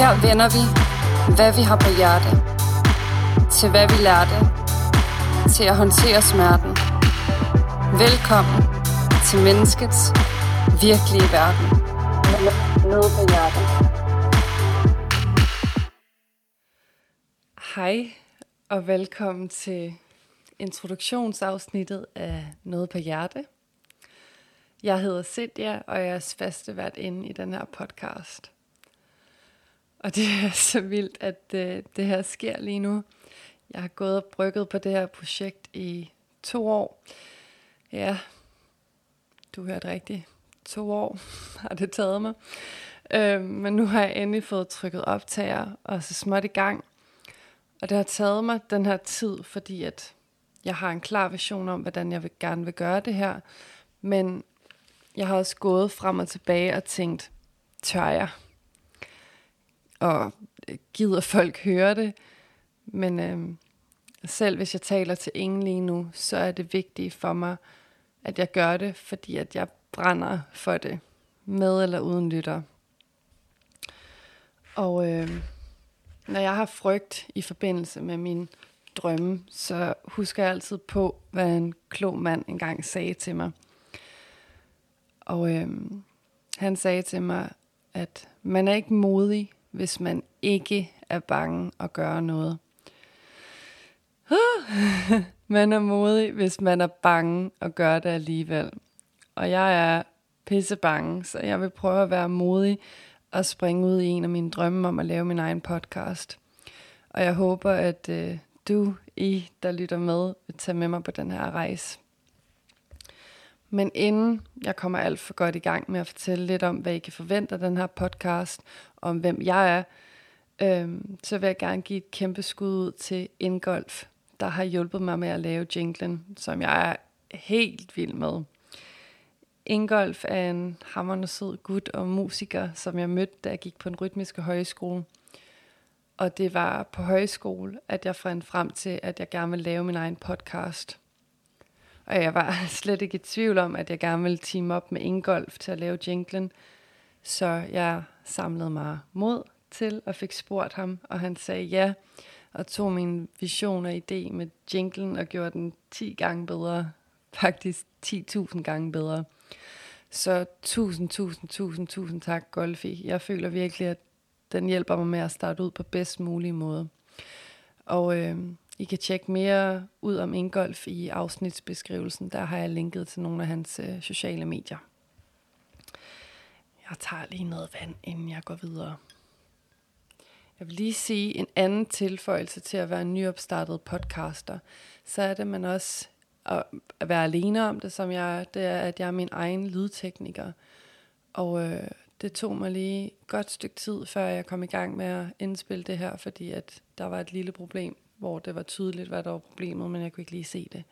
Her vender vi, hvad vi har på hjerte, til hvad vi lærte, til at håndtere smerten. Velkommen til menneskets virkelige verden. Noget på hjertet. Hej og velkommen til introduktionsafsnittet af Noget på Hjerte. Jeg hedder Cynthia, og jeg er faste vært inde i den her podcast. Og det er så vildt, at øh, det her sker lige nu. Jeg har gået og brygget på det her projekt i to år. Ja, du hørte rigtigt. To år har det taget mig. Øh, men nu har jeg endelig fået trykket optager og så småt i gang. Og det har taget mig den her tid, fordi at jeg har en klar vision om, hvordan jeg vil, gerne vil gøre det her. Men jeg har også gået frem og tilbage og tænkt, tør jeg? Og øh, gider folk høre det? Men øh, selv hvis jeg taler til ingen lige nu, så er det vigtigt for mig, at jeg gør det, fordi at jeg brænder for det, med eller uden lytter. Og øh, når jeg har frygt i forbindelse med min drømme, så husker jeg altid på, hvad en klog mand engang sagde til mig. Og øh, han sagde til mig, at man er ikke modig, hvis man ikke er bange at gøre noget. man er modig, hvis man er bange at gøre det alligevel. Og jeg er pisse bange, så jeg vil prøve at være modig og springe ud i en af mine drømme om at lave min egen podcast. Og jeg håber, at øh, du, I, der lytter med, vil tage med mig på den her rejse. Men inden jeg kommer alt for godt i gang med at fortælle lidt om, hvad I kan forvente af den her podcast, om hvem jeg er, øhm, så vil jeg gerne give et kæmpe skud ud til Ingolf, der har hjulpet mig med at lave jinglen, som jeg er helt vild med. Ingolf er en hammerende sød gut og musiker, som jeg mødte, da jeg gik på en rytmiske højskole. Og det var på højskole, at jeg fandt frem til, at jeg gerne ville lave min egen podcast. Og jeg var slet ikke i tvivl om, at jeg gerne ville team op med Ingolf til at lave jinglen. Så jeg samlede mig mod til og fik spurgt ham, og han sagde ja, og tog min vision og idé med jinglen og gjorde den 10 gange bedre. Faktisk 10.000 gange bedre. Så tusind, tusind, tusind, tusind tak, Golfi. Jeg føler virkelig, at den hjælper mig med at starte ud på bedst mulig måde. Og øh, i kan tjekke mere ud om Ingolf i afsnitsbeskrivelsen. Der har jeg linket til nogle af hans øh, sociale medier. Jeg tager lige noget vand, inden jeg går videre. Jeg vil lige sige en anden tilføjelse til at være en nyopstartet podcaster. Så er det, man også at være alene om det, som jeg det er, at jeg er min egen lydtekniker. Og øh, det tog mig lige et godt stykke tid, før jeg kom i gang med at indspille det her, fordi at der var et lille problem, hvor det var tydeligt, hvad der var problemet, men jeg kunne ikke lige se det.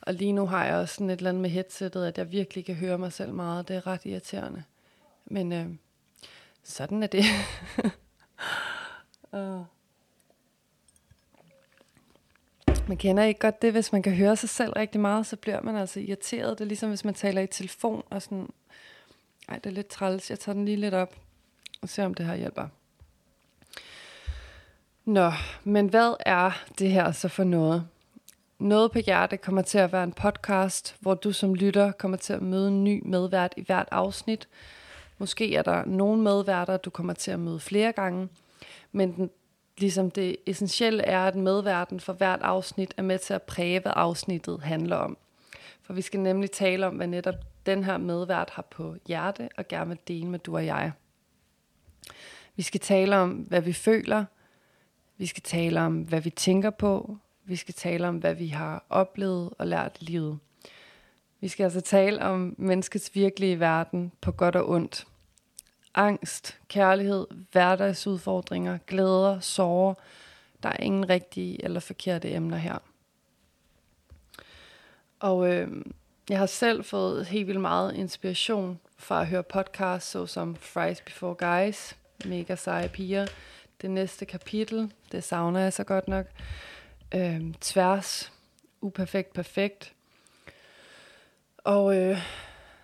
Og lige nu har jeg også sådan et eller andet med headsettet, at jeg virkelig kan høre mig selv meget. Det er ret irriterende. Men øh, sådan er det. uh. Man kender ikke godt det, hvis man kan høre sig selv rigtig meget, så bliver man altså irriteret. Det er ligesom, hvis man taler i telefon og sådan, ej, det er lidt træls. Jeg tager den lige lidt op og ser, om det her hjælper. Nå, men hvad er det her så for noget? Noget på hjerte kommer til at være en podcast, hvor du som lytter kommer til at møde en ny medvært i hvert afsnit. Måske er der nogle medværter, du kommer til at møde flere gange, men den, ligesom det essentielle er, at medværten for hvert afsnit er med til at præge, hvad afsnittet handler om. For vi skal nemlig tale om, hvad netop den her medvært har på hjerte og gerne vil dele med du og jeg. Vi skal tale om, hvad vi føler. Vi skal tale om, hvad vi tænker på. Vi skal tale om, hvad vi har oplevet og lært i livet. Vi skal altså tale om menneskets virkelige verden på godt og ondt. Angst, kærlighed, hverdagsudfordringer, glæder, sorger. Der er ingen rigtige eller forkerte emner her. Og øh, jeg har selv fået helt vildt meget inspiration fra at høre podcasts, såsom Fries Before Guys, mega seje piger. Det næste kapitel, det savner jeg så godt nok. Øh, tværs, uperfekt, perfekt. Og øh,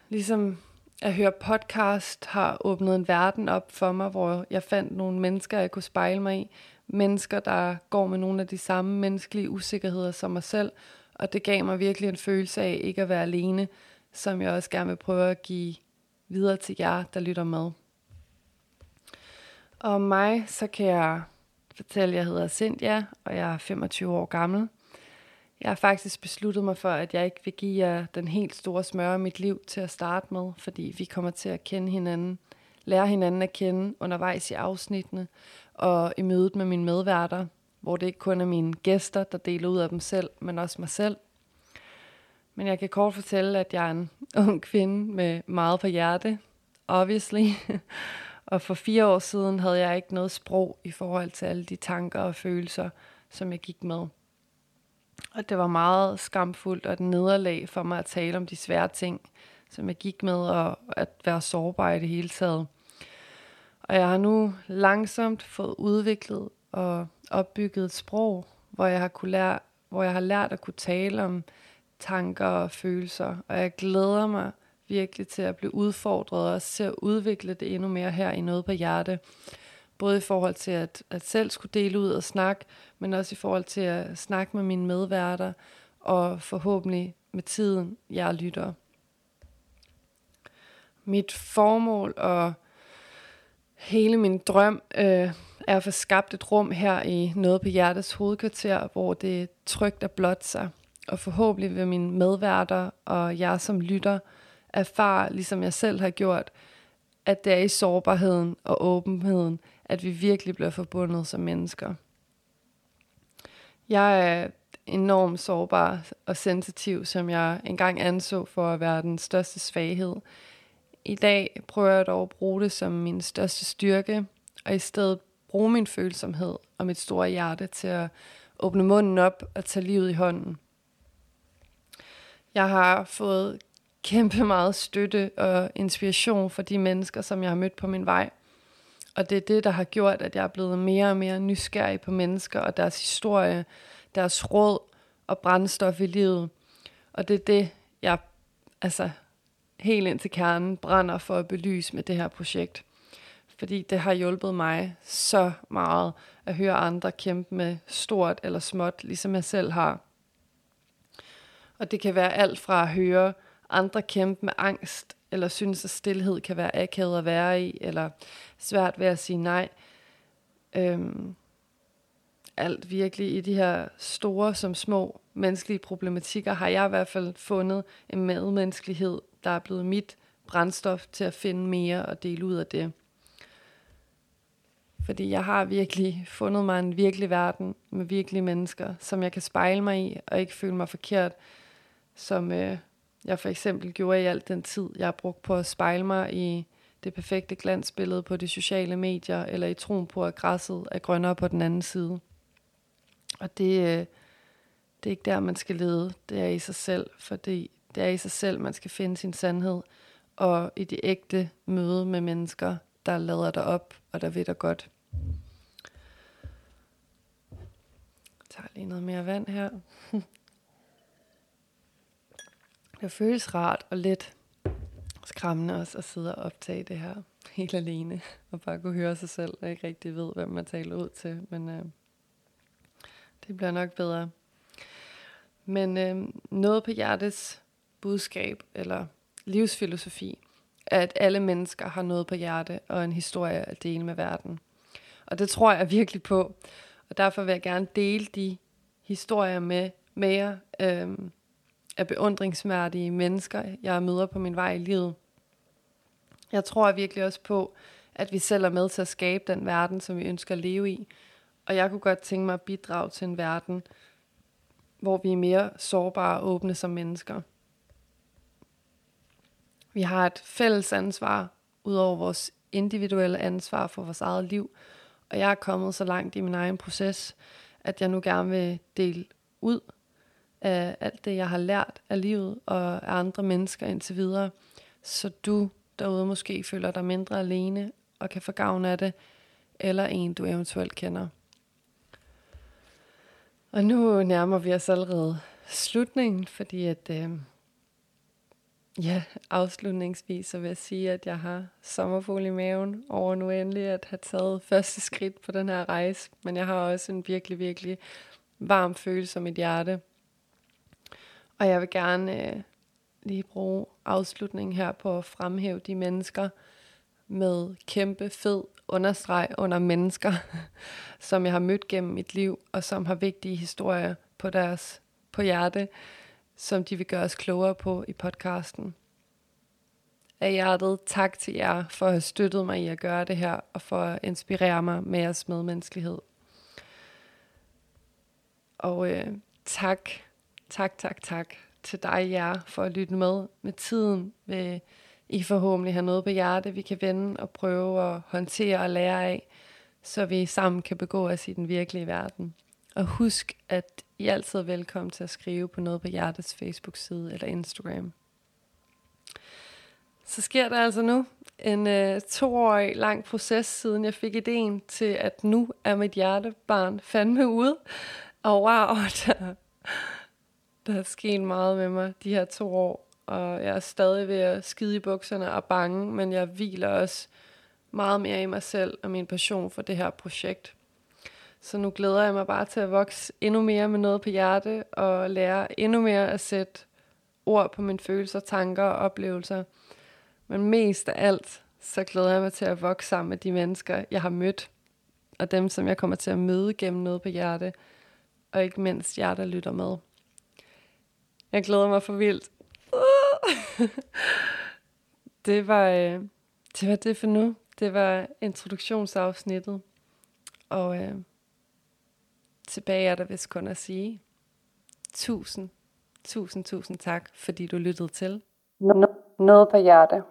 ligesom at høre podcast har åbnet en verden op for mig, hvor jeg fandt nogle mennesker, jeg kunne spejle mig i. Mennesker, der går med nogle af de samme menneskelige usikkerheder som mig selv. Og det gav mig virkelig en følelse af ikke at være alene, som jeg også gerne vil prøve at give videre til jer, der lytter med. Om mig, så kan jeg fortælle, at jeg hedder Cynthia, og jeg er 25 år gammel. Jeg har faktisk besluttet mig for, at jeg ikke vil give jer den helt store smør af mit liv til at starte med, fordi vi kommer til at kende hinanden, lære hinanden at kende undervejs i afsnittene og i mødet med mine medværter, hvor det ikke kun er mine gæster, der deler ud af dem selv, men også mig selv. Men jeg kan kort fortælle, at jeg er en ung kvinde med meget på hjerte, obviously. og for fire år siden havde jeg ikke noget sprog i forhold til alle de tanker og følelser, som jeg gik med. Og det var meget skamfuldt og et nederlag for mig at tale om de svære ting, som jeg gik med, og at være sårbar i det hele taget. Og jeg har nu langsomt fået udviklet og opbygget et sprog, hvor jeg har, kunne lære, hvor jeg har lært at kunne tale om tanker og følelser. Og jeg glæder mig virkelig til at blive udfordret og også til at udvikle det endnu mere her i noget på hjerte. Både i forhold til at, at selv skulle dele ud og snakke, men også i forhold til at snakke med mine medværter, og forhåbentlig med tiden, jeg lytter. Mit formål og hele min drøm øh, er at få skabt et rum her i Noget på Hjertets hovedkvarter, hvor det er trygt at blot sig. Og forhåbentlig vil mine medværter og jeg som lytter erfare, ligesom jeg selv har gjort, at det er i sårbarheden og åbenheden, at vi virkelig bliver forbundet som mennesker. Jeg er enormt sårbar og sensitiv, som jeg engang anså for at være den største svaghed. I dag prøver jeg dog at bruge det som min største styrke, og i stedet bruge min følsomhed og mit store hjerte til at åbne munden op og tage livet i hånden. Jeg har fået kæmpe meget støtte og inspiration for de mennesker, som jeg har mødt på min vej. Og det er det, der har gjort, at jeg er blevet mere og mere nysgerrig på mennesker og deres historie, deres råd og brændstof i livet. Og det er det, jeg altså helt ind til kernen brænder for at belyse med det her projekt. Fordi det har hjulpet mig så meget at høre andre kæmpe med stort eller småt, ligesom jeg selv har. Og det kan være alt fra at høre andre kæmpe med angst, eller synes, at stillhed kan være akavet at være i, eller svært ved at sige nej. Øhm, alt virkelig i de her store som små menneskelige problematikker, har jeg i hvert fald fundet en medmenneskelighed, der er blevet mit brændstof til at finde mere og dele ud af det. Fordi jeg har virkelig fundet mig en virkelig verden med virkelige mennesker, som jeg kan spejle mig i, og ikke føle mig forkert, som øh, jeg for eksempel gjorde i alt den tid, jeg har brugt på at spejle mig i det perfekte glansbillede på de sociale medier, eller i troen på, at græsset er grønnere på den anden side. Og det, øh, det er ikke der, man skal lede. Det er i sig selv, fordi det er i sig selv, man skal finde sin sandhed. Og i det ægte møde med mennesker, der lader dig op, og der ved dig godt. Jeg tager lige noget mere vand her. Det føles rart og lidt skræmmende også at sidde og optage det her helt alene, og bare kunne høre sig selv, og ikke rigtig ved, hvem man taler ud til, men øh, det bliver nok bedre. Men øh, noget på hjertets budskab, eller livsfilosofi, er, at alle mennesker har noget på hjerte, og en historie at dele med verden. Og det tror jeg virkelig på, og derfor vil jeg gerne dele de historier med, med jer, øh, af beundringsværdige mennesker, jeg møder på min vej i livet. Jeg tror virkelig også på, at vi selv er med til at skabe den verden, som vi ønsker at leve i. Og jeg kunne godt tænke mig at bidrage til en verden, hvor vi er mere sårbare og åbne som mennesker. Vi har et fælles ansvar, ud over vores individuelle ansvar for vores eget liv. Og jeg er kommet så langt i min egen proces, at jeg nu gerne vil dele ud af alt det, jeg har lært af livet og af andre mennesker indtil videre, så du derude måske føler dig mindre alene og kan få gavn af det, eller en, du eventuelt kender. Og nu nærmer vi os allerede slutningen, fordi at, øh, ja, afslutningsvis så vil jeg sige, at jeg har sommerfugl i maven over nu endelig at have taget første skridt på den her rejse. Men jeg har også en virkelig, virkelig varm følelse om mit hjerte. Og jeg vil gerne øh, lige bruge afslutningen her på at fremhæve de mennesker med kæmpe fed understreg under mennesker, som jeg har mødt gennem mit liv, og som har vigtige historier på deres på hjerte, som de vil gøre os klogere på i podcasten. Af hjertet tak til jer for at have støttet mig i at gøre det her, og for at inspirere mig med jeres medmenneskelighed. Og øh, tak, tak, tak, tak til dig jer for at lytte med. Med tiden vil I forhåbentlig have noget på hjerte, vi kan vende og prøve at håndtere og lære af, så vi sammen kan begå os i den virkelige verden. Og husk, at I altid er velkommen til at skrive på noget på hjertets Facebook-side eller Instagram. Så sker der altså nu en øh, toårig lang proces, siden jeg fik ideen til, at nu er mit hjertebarn fandme ude. Og wow, der, der er sket meget med mig de her to år. Og jeg er stadig ved at skide i bukserne og bange, men jeg hviler også meget mere i mig selv og min passion for det her projekt. Så nu glæder jeg mig bare til at vokse endnu mere med noget på hjerte og lære endnu mere at sætte ord på mine følelser, tanker og oplevelser. Men mest af alt, så glæder jeg mig til at vokse sammen med de mennesker, jeg har mødt, og dem, som jeg kommer til at møde gennem noget på hjerte, og ikke mindst jer, der lytter med. Jeg glæder mig for vildt. det var, øh, det var det for nu. Det var introduktionsafsnittet. Og øh, tilbage er der vist kun at sige tusind, tusind, tusind tak, fordi du lyttede til. Noget på hjerte.